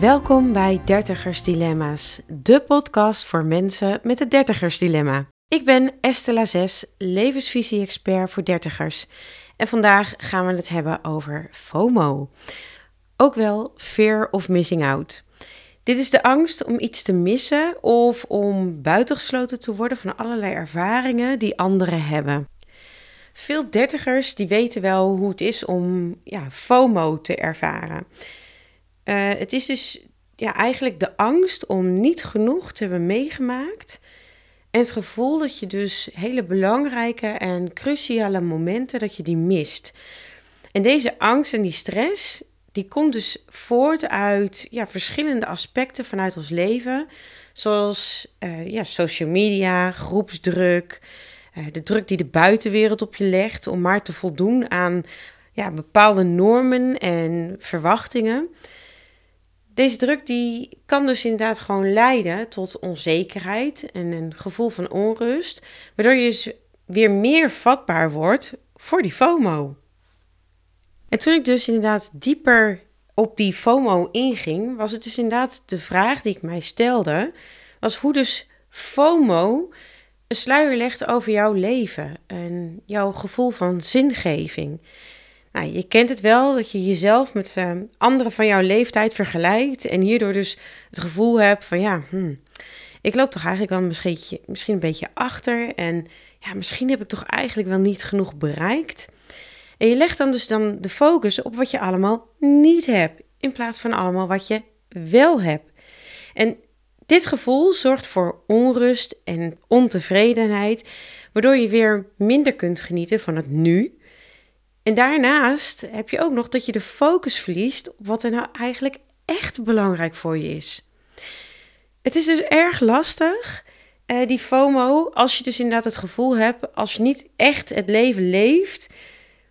Welkom bij Dertigers Dilemma's, de podcast voor mensen met het dertigers dilemma. Ik ben Estella Zes, levensvisie-expert voor dertigers. En vandaag gaan we het hebben over FOMO, ook wel fear of missing out. Dit is de angst om iets te missen of om buitengesloten te worden van allerlei ervaringen die anderen hebben. Veel dertigers die weten wel hoe het is om ja, FOMO te ervaren. Uh, het is dus ja, eigenlijk de angst om niet genoeg te hebben meegemaakt. En het gevoel dat je dus hele belangrijke en cruciale momenten dat je die mist. En deze angst en die stress, die komt dus voort uit ja, verschillende aspecten vanuit ons leven. Zoals uh, ja, social media, groepsdruk, uh, de druk die de buitenwereld op je legt om maar te voldoen aan ja, bepaalde normen en verwachtingen. Deze druk die kan dus inderdaad gewoon leiden tot onzekerheid en een gevoel van onrust, waardoor je dus weer meer vatbaar wordt voor die FOMO. En toen ik dus inderdaad dieper op die FOMO inging, was het dus inderdaad de vraag die ik mij stelde, was hoe dus FOMO een sluier legt over jouw leven en jouw gevoel van zingeving. Nou, je kent het wel dat je jezelf met uh, anderen van jouw leeftijd vergelijkt en hierdoor dus het gevoel hebt van ja, hmm, ik loop toch eigenlijk wel misschien, misschien een beetje achter en ja, misschien heb ik toch eigenlijk wel niet genoeg bereikt. En je legt dan dus dan de focus op wat je allemaal niet hebt, in plaats van allemaal wat je wel hebt. En dit gevoel zorgt voor onrust en ontevredenheid, waardoor je weer minder kunt genieten van het nu en daarnaast heb je ook nog dat je de focus verliest op wat er nou eigenlijk echt belangrijk voor je is. Het is dus erg lastig, eh, die FOMO, als je dus inderdaad het gevoel hebt, als je niet echt het leven leeft,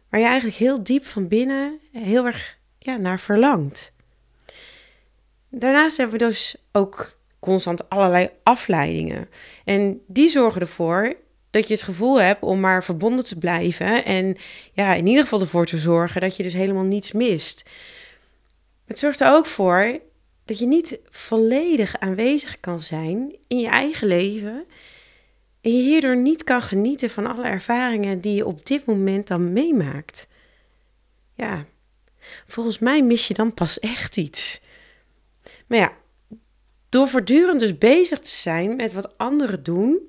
waar je eigenlijk heel diep van binnen heel erg ja, naar verlangt. Daarnaast hebben we dus ook constant allerlei afleidingen. En die zorgen ervoor dat je het gevoel hebt om maar verbonden te blijven. En ja, in ieder geval ervoor te zorgen dat je dus helemaal niets mist. Het zorgt er ook voor dat je niet volledig aanwezig kan zijn in je eigen leven. En je hierdoor niet kan genieten van alle ervaringen die je op dit moment dan meemaakt. Ja, volgens mij mis je dan pas echt iets. Maar ja, door voortdurend dus bezig te zijn met wat anderen doen,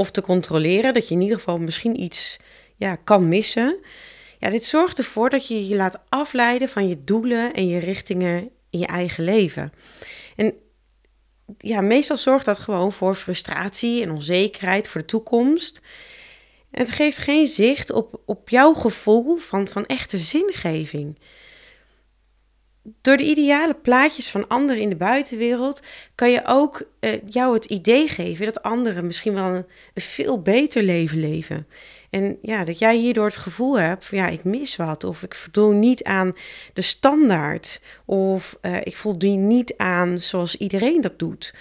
of te controleren, dat je in ieder geval misschien iets ja, kan missen. Ja, dit zorgt ervoor dat je je laat afleiden van je doelen en je richtingen in je eigen leven. En ja, meestal zorgt dat gewoon voor frustratie en onzekerheid voor de toekomst. het geeft geen zicht op, op jouw gevoel van, van echte zingeving. Door de ideale plaatjes van anderen in de buitenwereld kan je ook uh, jou het idee geven dat anderen misschien wel een, veel beter leven leven. En ja, dat jij hierdoor het gevoel hebt van ja, ik mis wat. Of ik voldoen niet aan de standaard. Of uh, ik voldoen niet aan zoals iedereen dat doet.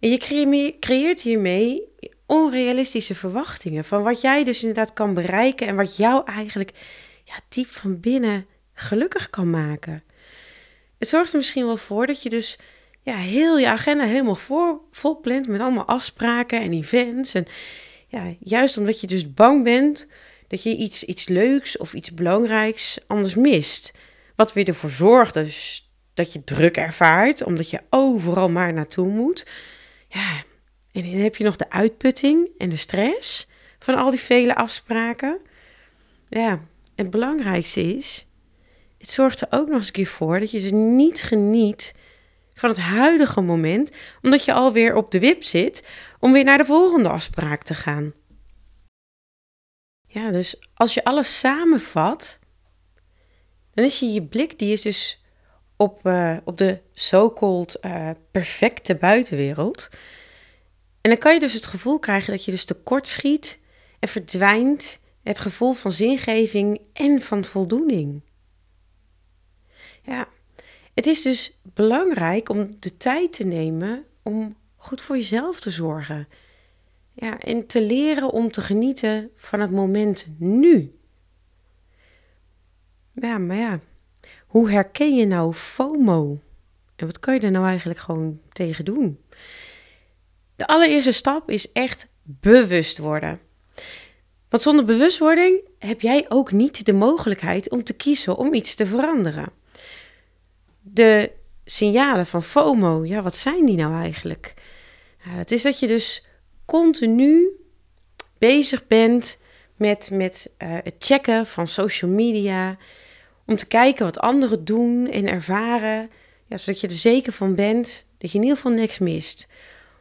En je creëert hiermee onrealistische verwachtingen van wat jij dus inderdaad kan bereiken en wat jou eigenlijk ja, diep van binnen gelukkig kan maken. Het zorgt er misschien wel voor dat je dus ja, heel je agenda helemaal voor, met allemaal afspraken en events. En ja, juist omdat je dus bang bent dat je iets, iets leuks of iets belangrijks anders mist. Wat weer ervoor zorgt dus dat je druk ervaart, omdat je overal maar naartoe moet. Ja, en dan heb je nog de uitputting en de stress van al die vele afspraken. Ja, het belangrijkste is het zorgt er ook nog eens een keer voor dat je dus niet geniet van het huidige moment, omdat je alweer op de wip zit om weer naar de volgende afspraak te gaan. Ja, dus als je alles samenvat, dan is je je blik, die is dus op, uh, op de so-called uh, perfecte buitenwereld. En dan kan je dus het gevoel krijgen dat je dus tekort schiet en verdwijnt het gevoel van zingeving en van voldoening. Het is dus belangrijk om de tijd te nemen om goed voor jezelf te zorgen. Ja, en te leren om te genieten van het moment nu. Ja, maar ja, hoe herken je nou FOMO? En wat kan je er nou eigenlijk gewoon tegen doen? De allereerste stap is echt bewust worden. Want zonder bewustwording heb jij ook niet de mogelijkheid om te kiezen om iets te veranderen. De signalen van FOMO, ja, wat zijn die nou eigenlijk? Nou, dat is dat je dus continu bezig bent met, met uh, het checken van social media. Om te kijken wat anderen doen en ervaren. Ja, zodat je er zeker van bent dat je in ieder geval niks mist.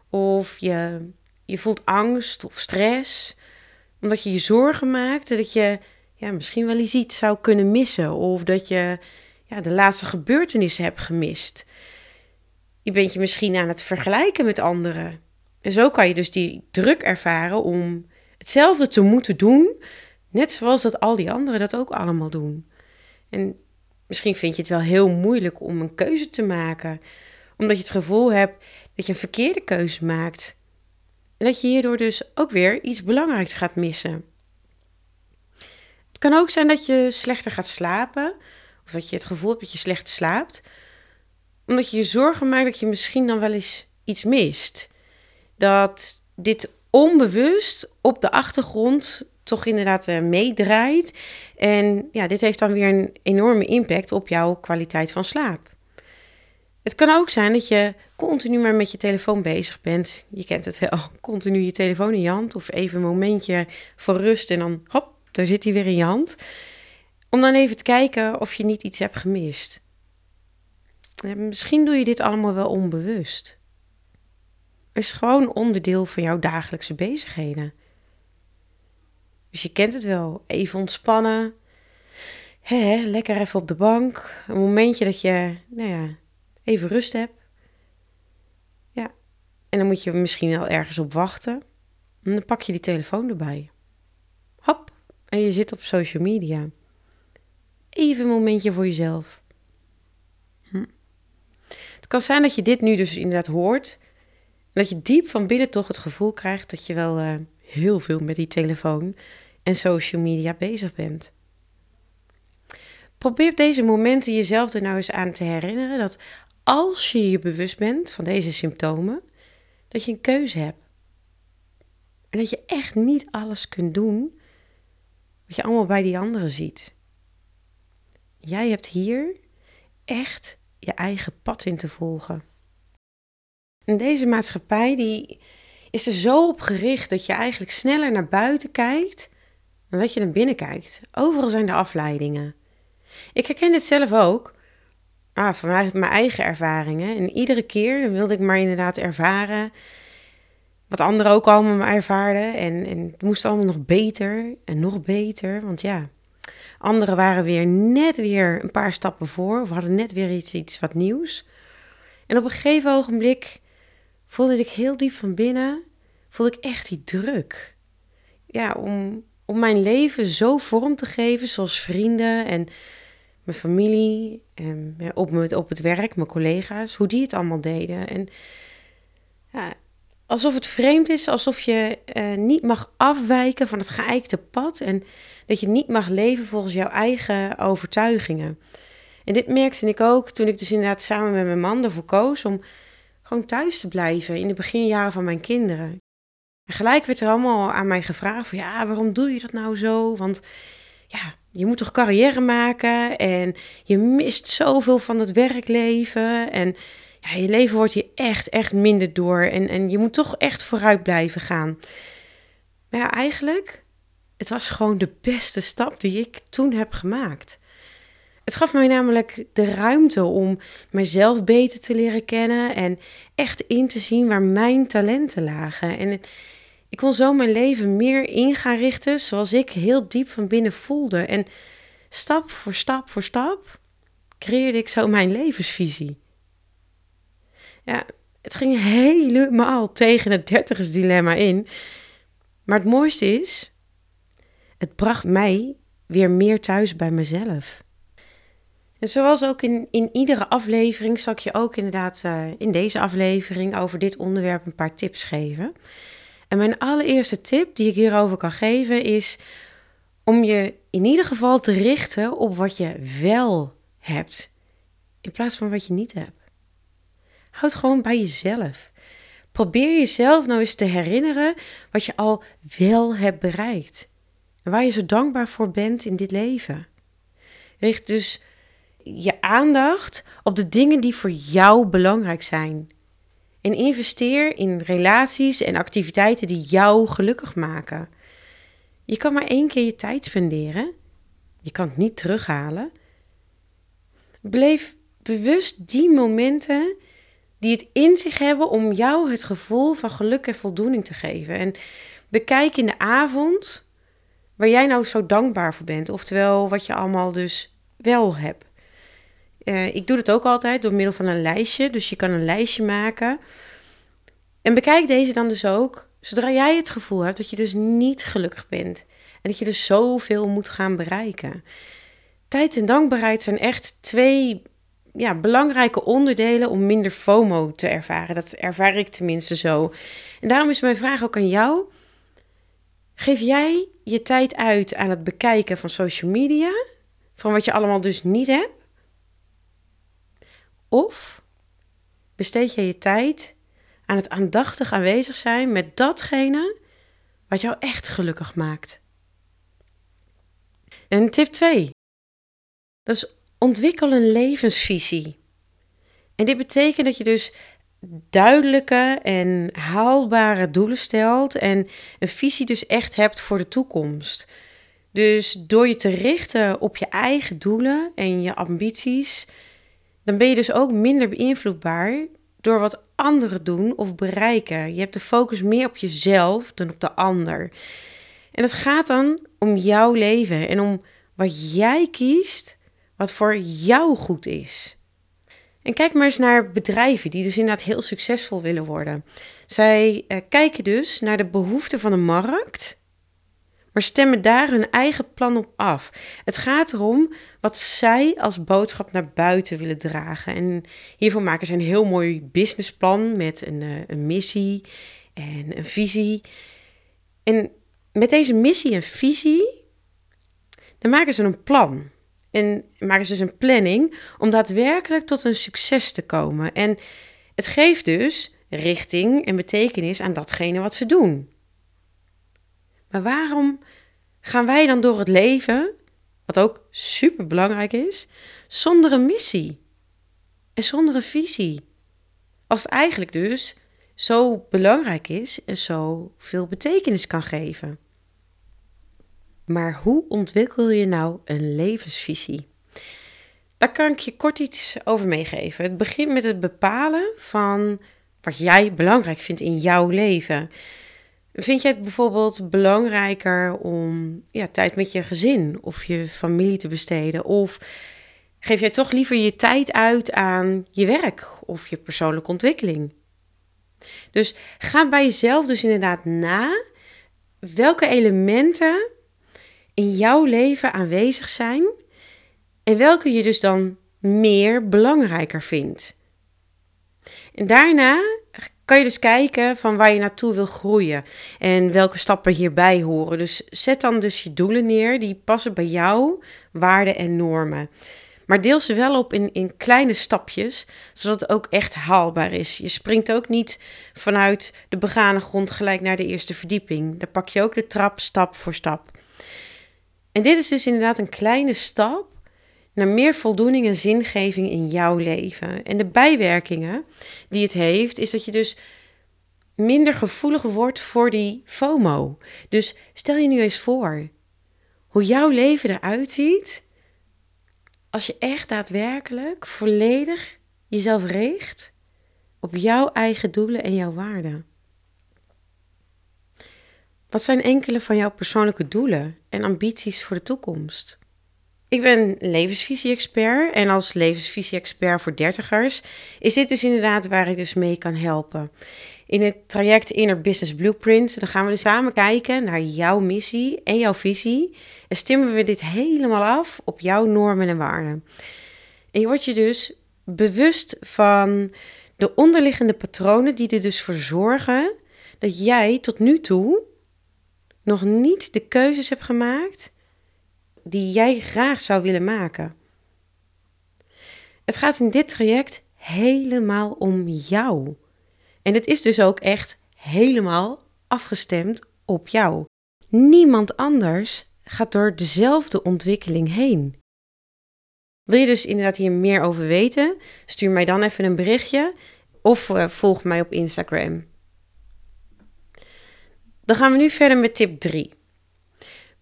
Of je, je voelt angst of stress. Omdat je je zorgen maakt dat je ja, misschien wel iets zou kunnen missen. Of dat je ja, de laatste gebeurtenissen hebt gemist. Je bent je misschien aan het vergelijken met anderen. En zo kan je dus die druk ervaren om hetzelfde te moeten doen, net zoals dat al die anderen dat ook allemaal doen. En misschien vind je het wel heel moeilijk om een keuze te maken, omdat je het gevoel hebt dat je een verkeerde keuze maakt. En dat je hierdoor dus ook weer iets belangrijks gaat missen. Het kan ook zijn dat je slechter gaat slapen, of dat je het gevoel hebt dat je slecht slaapt, omdat je je zorgen maakt dat je misschien dan wel eens iets mist. Dat dit onbewust op de achtergrond toch inderdaad uh, meedraait. En ja, dit heeft dan weer een enorme impact op jouw kwaliteit van slaap. Het kan ook zijn dat je continu maar met je telefoon bezig bent. Je kent het wel, continu je telefoon in je hand of even een momentje voor rust en dan hop, daar zit hij weer in je hand. Om dan even te kijken of je niet iets hebt gemist. misschien doe je dit allemaal wel onbewust is gewoon onderdeel van jouw dagelijkse bezigheden. Dus je kent het wel. Even ontspannen. Lekker even op de bank. Een momentje dat je, nou ja, even rust hebt. Ja. En dan moet je misschien wel ergens op wachten. En dan pak je die telefoon erbij. Hop. En je zit op social media. Even een momentje voor jezelf. Hm. Het kan zijn dat je dit nu dus inderdaad hoort dat je diep van binnen toch het gevoel krijgt dat je wel uh, heel veel met die telefoon en social media bezig bent. Probeer deze momenten jezelf er nou eens aan te herinneren dat als je je bewust bent van deze symptomen, dat je een keuze hebt. En dat je echt niet alles kunt doen wat je allemaal bij die anderen ziet. Jij hebt hier echt je eigen pad in te volgen. En deze maatschappij die is er zo op gericht dat je eigenlijk sneller naar buiten kijkt dan dat je naar binnen kijkt. Overal zijn de afleidingen. Ik herken het zelf ook. Ah, vanuit mijn eigen ervaringen. En iedere keer wilde ik maar inderdaad ervaren wat anderen ook allemaal ervaarden. En, en het moest allemaal nog beter en nog beter. Want ja, anderen waren weer net weer een paar stappen voor. Of hadden net weer iets, iets wat nieuws. En op een gegeven ogenblik voelde ik heel diep van binnen, voelde ik echt die druk. Ja, om, om mijn leven zo vorm te geven, zoals vrienden en mijn familie, en op, op het werk, mijn collega's, hoe die het allemaal deden. En ja, alsof het vreemd is, alsof je uh, niet mag afwijken van het geëikte pad en dat je niet mag leven volgens jouw eigen overtuigingen. En dit merkte ik ook toen ik dus inderdaad samen met mijn man ervoor koos om gewoon thuis te blijven in de beginjaren van mijn kinderen. En gelijk werd er allemaal aan mij gevraagd van ja, waarom doe je dat nou zo? Want ja, je moet toch carrière maken en je mist zoveel van het werkleven en je leven wordt hier echt, echt minder door en, en je moet toch echt vooruit blijven gaan. Maar ja, eigenlijk, het was gewoon de beste stap die ik toen heb gemaakt. Het gaf mij namelijk de ruimte om mezelf beter te leren kennen en echt in te zien waar mijn talenten lagen. En ik kon zo mijn leven meer in gaan richten zoals ik heel diep van binnen voelde. En stap voor stap voor stap creëerde ik zo mijn levensvisie. Ja, het ging helemaal tegen het dertigersdilemma in. Maar het mooiste is, het bracht mij weer meer thuis bij mezelf. En zoals ook in, in iedere aflevering zal ik je ook inderdaad uh, in deze aflevering over dit onderwerp een paar tips geven. En mijn allereerste tip die ik hierover kan geven is om je in ieder geval te richten op wat je wel hebt, in plaats van wat je niet hebt. Houd gewoon bij jezelf. Probeer jezelf nou eens te herinneren wat je al wel hebt bereikt. En waar je zo dankbaar voor bent in dit leven. Richt dus je aandacht op de dingen die voor jou belangrijk zijn. En investeer in relaties en activiteiten die jou gelukkig maken. Je kan maar één keer je tijd spenderen. Je kan het niet terughalen. Beleef bewust die momenten die het in zich hebben om jou het gevoel van geluk en voldoening te geven. En bekijk in de avond waar jij nou zo dankbaar voor bent. Oftewel wat je allemaal dus wel hebt. Uh, ik doe het ook altijd door middel van een lijstje. Dus je kan een lijstje maken. En bekijk deze dan dus ook zodra jij het gevoel hebt dat je dus niet gelukkig bent. En dat je dus zoveel moet gaan bereiken. Tijd en dankbaarheid zijn echt twee ja, belangrijke onderdelen om minder FOMO te ervaren. Dat ervaar ik tenminste zo. En daarom is mijn vraag ook aan jou. Geef jij je tijd uit aan het bekijken van social media? Van wat je allemaal dus niet hebt? Of besteed je je tijd aan het aandachtig aanwezig zijn met datgene wat jou echt gelukkig maakt? En tip 2. Dat is ontwikkel een levensvisie. En dit betekent dat je dus duidelijke en haalbare doelen stelt en een visie dus echt hebt voor de toekomst. Dus door je te richten op je eigen doelen en je ambities, dan ben je dus ook minder beïnvloedbaar door wat anderen doen of bereiken. Je hebt de focus meer op jezelf dan op de ander. En het gaat dan om jouw leven en om wat jij kiest, wat voor jou goed is. En kijk maar eens naar bedrijven die dus inderdaad heel succesvol willen worden. Zij eh, kijken dus naar de behoeften van de markt, maar stemmen daar hun eigen plan op af. Het gaat erom wat zij als boodschap naar buiten willen dragen. En hiervoor maken ze een heel mooi businessplan met een, uh, een missie en een visie. En met deze missie en visie, dan maken ze een plan. En maken ze dus een planning om daadwerkelijk tot een succes te komen. En het geeft dus richting en betekenis aan datgene wat ze doen. Maar waarom gaan wij dan door het leven, wat ook super belangrijk is, zonder een missie en zonder een visie? Als het eigenlijk dus zo belangrijk is en zo veel betekenis kan geven. Maar hoe ontwikkel je nou een levensvisie? Daar kan ik je kort iets over meegeven. Het begint met het bepalen van wat jij belangrijk vindt in jouw leven. Vind jij het bijvoorbeeld belangrijker om ja, tijd met je gezin of je familie te besteden? Of geef jij toch liever je tijd uit aan je werk of je persoonlijke ontwikkeling? Dus ga bij jezelf dus inderdaad na welke elementen in jouw leven aanwezig zijn en welke je dus dan meer belangrijker vindt. En daarna kan je dus kijken van waar je naartoe wil groeien en welke stappen hierbij horen. Dus zet dan dus je doelen neer die passen bij jouw waarden en normen. Maar deel ze wel op in, in kleine stapjes, zodat het ook echt haalbaar is. Je springt ook niet vanuit de begane grond gelijk naar de eerste verdieping. Dan pak je ook de trap stap voor stap. En dit is dus inderdaad een kleine stap naar meer voldoening en zingeving in jouw leven. En de bijwerkingen die het heeft, is dat je dus minder gevoelig wordt voor die FOMO. Dus stel je nu eens voor hoe jouw leven eruit ziet als je echt daadwerkelijk volledig jezelf richt op jouw eigen doelen en jouw waarden. Wat zijn enkele van jouw persoonlijke doelen en ambities voor de toekomst? Ik ben levensvisie-expert en als levensvisie-expert voor dertigers is dit dus inderdaad waar ik dus mee kan helpen. In het traject Inner Business Blueprint dan gaan we dus samen kijken naar jouw missie en jouw visie en stemmen we dit helemaal af op jouw normen en waarden. En je wordt je dus bewust van de onderliggende patronen die er dus voor zorgen dat jij tot nu toe nog niet de keuzes hebt gemaakt die jij graag zou willen maken. Het gaat in dit traject helemaal om jou. En het is dus ook echt helemaal afgestemd op jou. Niemand anders gaat door dezelfde ontwikkeling heen. Wil je dus inderdaad hier meer over weten? Stuur mij dan even een berichtje of eh, volg mij op Instagram. Dan gaan we nu verder met tip 3.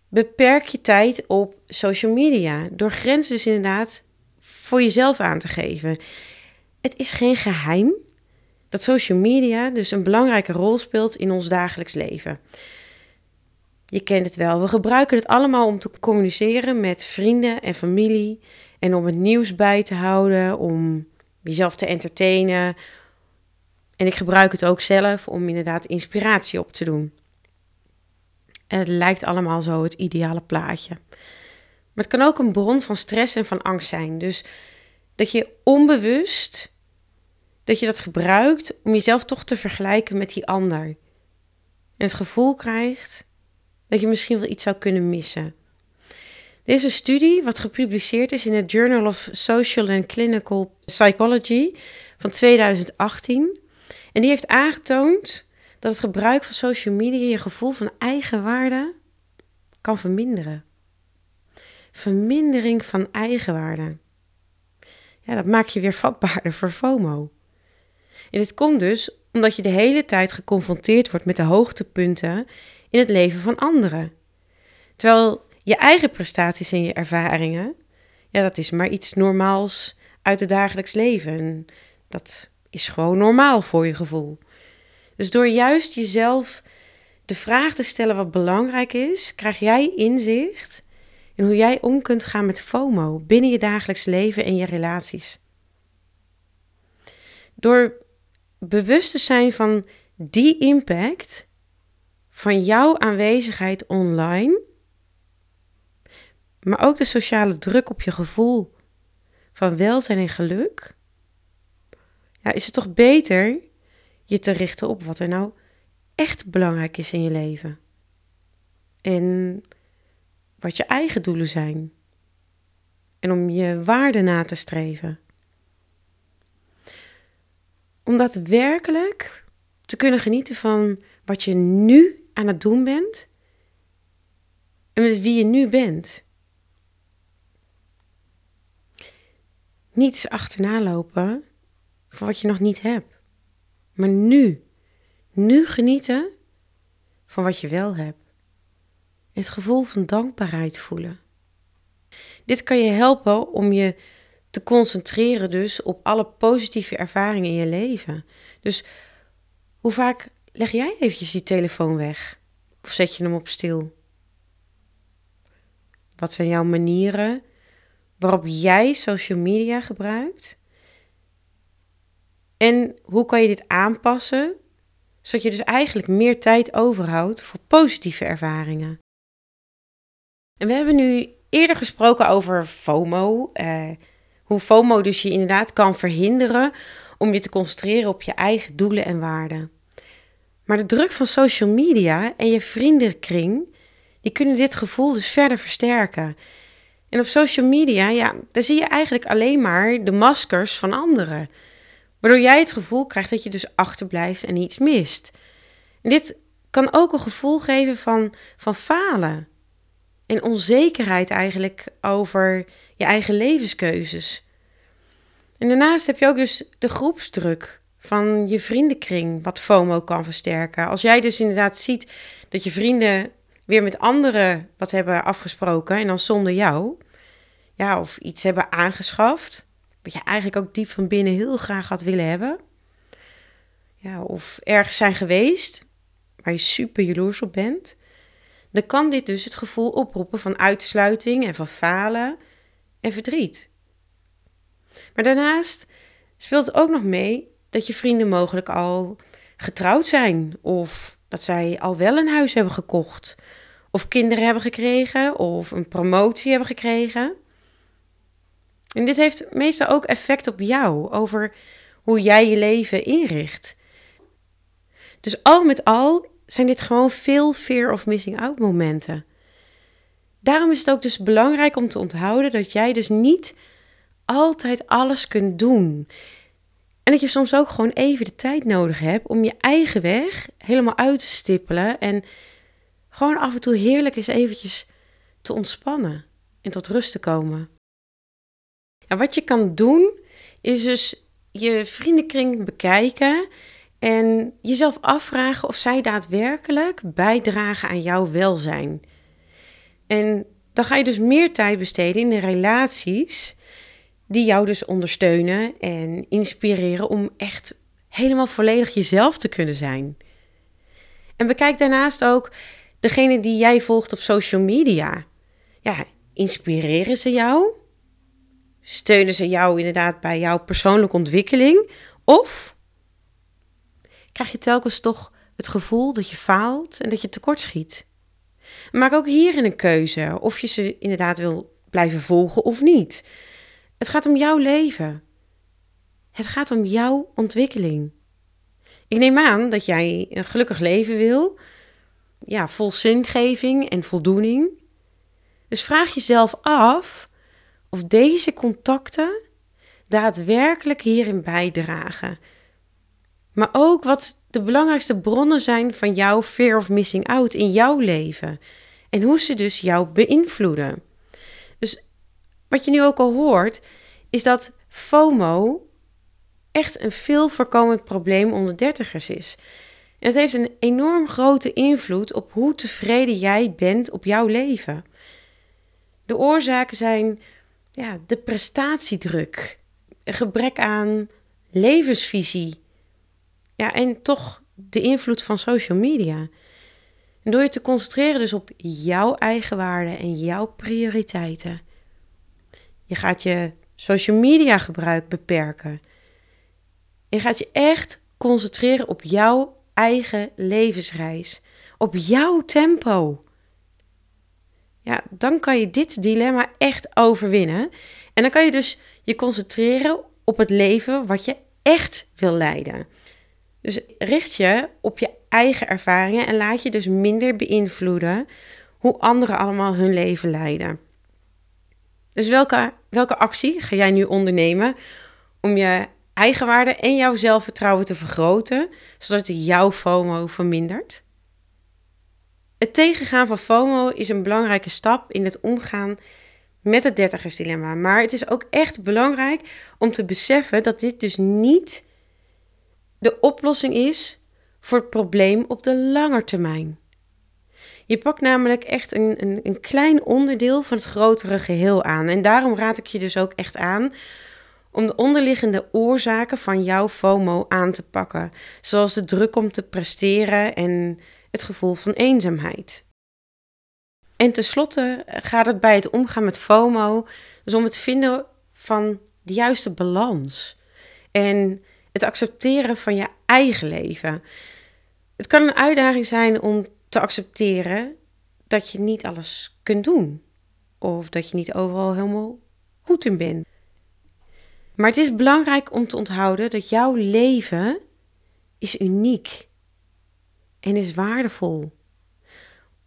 Beperk je tijd op social media door grenzen dus inderdaad voor jezelf aan te geven. Het is geen geheim dat social media dus een belangrijke rol speelt in ons dagelijks leven. Je kent het wel. We gebruiken het allemaal om te communiceren met vrienden en familie en om het nieuws bij te houden, om jezelf te entertainen. En ik gebruik het ook zelf om inderdaad inspiratie op te doen. En het lijkt allemaal zo het ideale plaatje. Maar het kan ook een bron van stress en van angst zijn. Dus dat je onbewust dat je dat gebruikt om jezelf toch te vergelijken met die ander. En het gevoel krijgt dat je misschien wel iets zou kunnen missen. Dit is een studie wat gepubliceerd is in het Journal of Social and Clinical Psychology van 2018. En die heeft aangetoond dat het gebruik van social media je gevoel van eigenwaarde kan verminderen. Vermindering van eigenwaarde. Ja, dat maakt je weer vatbaarder voor FOMO. En dit komt dus omdat je de hele tijd geconfronteerd wordt met de hoogtepunten in het leven van anderen. Terwijl je eigen prestaties en je ervaringen, ja, dat is maar iets normaals uit het dagelijks leven. Dat is gewoon normaal voor je gevoel. Dus door juist jezelf de vraag te stellen wat belangrijk is, krijg jij inzicht in hoe jij om kunt gaan met FOMO binnen je dagelijks leven en je relaties. Door bewust te zijn van die impact van jouw aanwezigheid online, maar ook de sociale druk op je gevoel van welzijn en geluk, ja, is het toch beter je te richten op wat er nou echt belangrijk is in je leven. En wat je eigen doelen zijn. En om je waarde na te streven. Om daadwerkelijk te kunnen genieten van wat je nu aan het doen bent. En met wie je nu bent. Niets achterna lopen voor wat je nog niet hebt. Maar nu, nu genieten van wat je wel hebt. Het gevoel van dankbaarheid voelen. Dit kan je helpen om je te concentreren dus op alle positieve ervaringen in je leven. Dus hoe vaak leg jij eventjes die telefoon weg? Of zet je hem op stil? Wat zijn jouw manieren waarop jij social media gebruikt? En hoe kan je dit aanpassen, zodat je dus eigenlijk meer tijd overhoudt voor positieve ervaringen? En we hebben nu eerder gesproken over FOMO. Eh, hoe FOMO dus je inderdaad kan verhinderen om je te concentreren op je eigen doelen en waarden. Maar de druk van social media en je vriendenkring, die kunnen dit gevoel dus verder versterken. En op social media, ja, daar zie je eigenlijk alleen maar de maskers van anderen. Waardoor jij het gevoel krijgt dat je dus achterblijft en iets mist. Dit kan ook een gevoel geven van, van falen. En onzekerheid eigenlijk over je eigen levenskeuzes. En daarnaast heb je ook dus de groepsdruk van je vriendenkring, wat FOMO kan versterken. Als jij dus inderdaad ziet dat je vrienden weer met anderen wat hebben afgesproken en dan zonder jou, ja, of iets hebben aangeschaft, wat je eigenlijk ook diep van binnen heel graag had willen hebben. Ja, of ergens zijn geweest waar je super jaloers op bent. Dan kan dit dus het gevoel oproepen van uitsluiting en van falen en verdriet. Maar daarnaast speelt het ook nog mee dat je vrienden mogelijk al getrouwd zijn of dat zij al wel een huis hebben gekocht of kinderen hebben gekregen of een promotie hebben gekregen. En dit heeft meestal ook effect op jou over hoe jij je leven inricht. Dus al met al zijn dit gewoon veel fear of missing out momenten. Daarom is het ook dus belangrijk om te onthouden dat jij dus niet altijd alles kunt doen. En dat je soms ook gewoon even de tijd nodig hebt om je eigen weg helemaal uit te stippelen en gewoon af en toe heerlijk eens eventjes te ontspannen en tot rust te komen. Wat je kan doen, is dus je vriendenkring bekijken en jezelf afvragen of zij daadwerkelijk bijdragen aan jouw welzijn. En dan ga je dus meer tijd besteden in de relaties die jou dus ondersteunen en inspireren om echt helemaal volledig jezelf te kunnen zijn. En bekijk daarnaast ook degene die jij volgt op social media. Ja, inspireren ze jou? Steunen ze jou inderdaad bij jouw persoonlijke ontwikkeling? Of krijg je telkens toch het gevoel dat je faalt en dat je tekortschiet? Maak ook hierin een keuze of je ze inderdaad wil blijven volgen of niet. Het gaat om jouw leven. Het gaat om jouw ontwikkeling. Ik neem aan dat jij een gelukkig leven wil, ja, vol zingeving en voldoening. Dus vraag jezelf af of deze contacten daadwerkelijk hierin bijdragen. Maar ook wat de belangrijkste bronnen zijn van jouw fear of missing out in jouw leven. En hoe ze dus jou beïnvloeden. Dus wat je nu ook al hoort, is dat FOMO echt een veel voorkomend probleem onder dertigers is. En het heeft een enorm grote invloed op hoe tevreden jij bent op jouw leven. De oorzaken zijn ja, de prestatiedruk, een gebrek aan levensvisie. Ja, en toch de invloed van social media. En door je te concentreren dus op jouw eigen waarden en jouw prioriteiten. Je gaat je social media gebruik beperken. Je gaat je echt concentreren op jouw eigen levensreis, op jouw tempo. Ja, dan kan je dit dilemma echt overwinnen. En dan kan je dus je concentreren op het leven wat je echt wil leiden. Dus richt je op je eigen ervaringen en laat je dus minder beïnvloeden hoe anderen allemaal hun leven leiden. Dus welke, welke actie ga jij nu ondernemen om je eigenwaarde en jouw zelfvertrouwen te vergroten, zodat jouw FOMO vermindert? Het tegengaan van FOMO is een belangrijke stap in het omgaan met het dertigersdilemma. Maar het is ook echt belangrijk om te beseffen dat dit dus niet de oplossing is voor het probleem op de lange termijn. Je pakt namelijk echt een, een, een klein onderdeel van het grotere geheel aan. En daarom raad ik je dus ook echt aan om de onderliggende oorzaken van jouw FOMO aan te pakken, zoals de druk om te presteren en het gevoel van eenzaamheid. En tenslotte gaat het bij het omgaan met FOMO dus om het vinden van de juiste balans en het accepteren van je eigen leven. Het kan een uitdaging zijn om te accepteren dat je niet alles kunt doen. Of dat je niet overal helemaal goed in bent. Maar het is belangrijk om te onthouden dat jouw leven is uniek en is waardevol.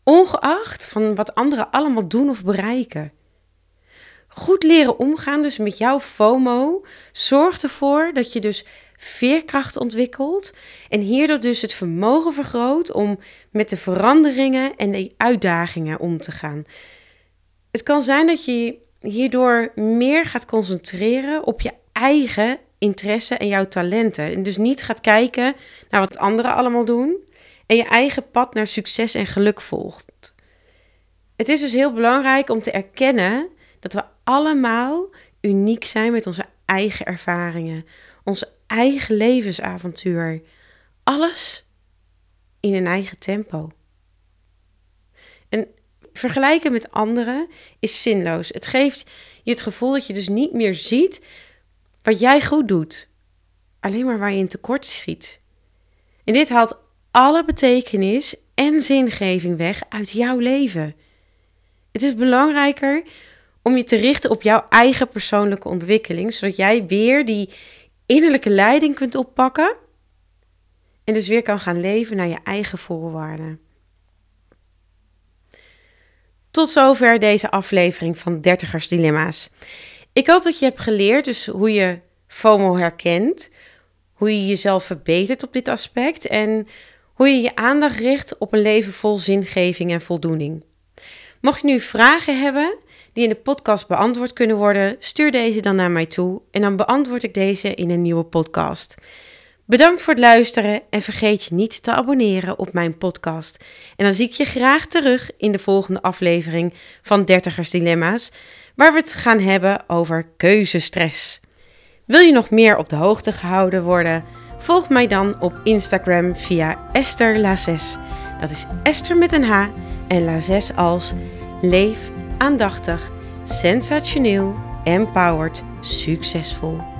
Ongeacht van wat anderen allemaal doen of bereiken. Goed leren omgaan dus met jouw FOMO zorgt ervoor dat je dus veerkracht ontwikkelt en hierdoor dus het vermogen vergroot om met de veranderingen en de uitdagingen om te gaan. Het kan zijn dat je hierdoor meer gaat concentreren op je eigen interesse en jouw talenten. En dus niet gaat kijken naar wat anderen allemaal doen en je eigen pad naar succes en geluk volgt. Het is dus heel belangrijk om te erkennen dat we allemaal uniek zijn met onze eigen ervaringen, onze eigen levensavontuur. Alles in een eigen tempo. En vergelijken met anderen is zinloos. Het geeft je het gevoel dat je dus niet meer ziet wat jij goed doet, alleen maar waar je in tekort schiet. En dit haalt alle betekenis en zingeving weg uit jouw leven. Het is belangrijker om je te richten op jouw eigen persoonlijke ontwikkeling, zodat jij weer die innerlijke leiding kunt oppakken en dus weer kan gaan leven naar je eigen voorwaarden. Tot zover deze aflevering van Dertigers Dilemma's. Ik hoop dat je hebt geleerd dus hoe je FOMO herkent, hoe je jezelf verbetert op dit aspect en hoe je je aandacht richt op een leven vol zingeving en voldoening. Mocht je nu vragen hebben die in de podcast beantwoord kunnen worden, stuur deze dan naar mij toe en dan beantwoord ik deze in een nieuwe podcast. Bedankt voor het luisteren en vergeet je niet te abonneren op mijn podcast. En dan zie ik je graag terug in de volgende aflevering van Dertigers Dilemma's, waar we het gaan hebben over keuzestress. Wil je nog meer op de hoogte gehouden worden? Volg mij dan op Instagram via Esther Lazes. Dat is Esther met een H en Lazes als leef aandachtig, sensationeel, empowered, succesvol.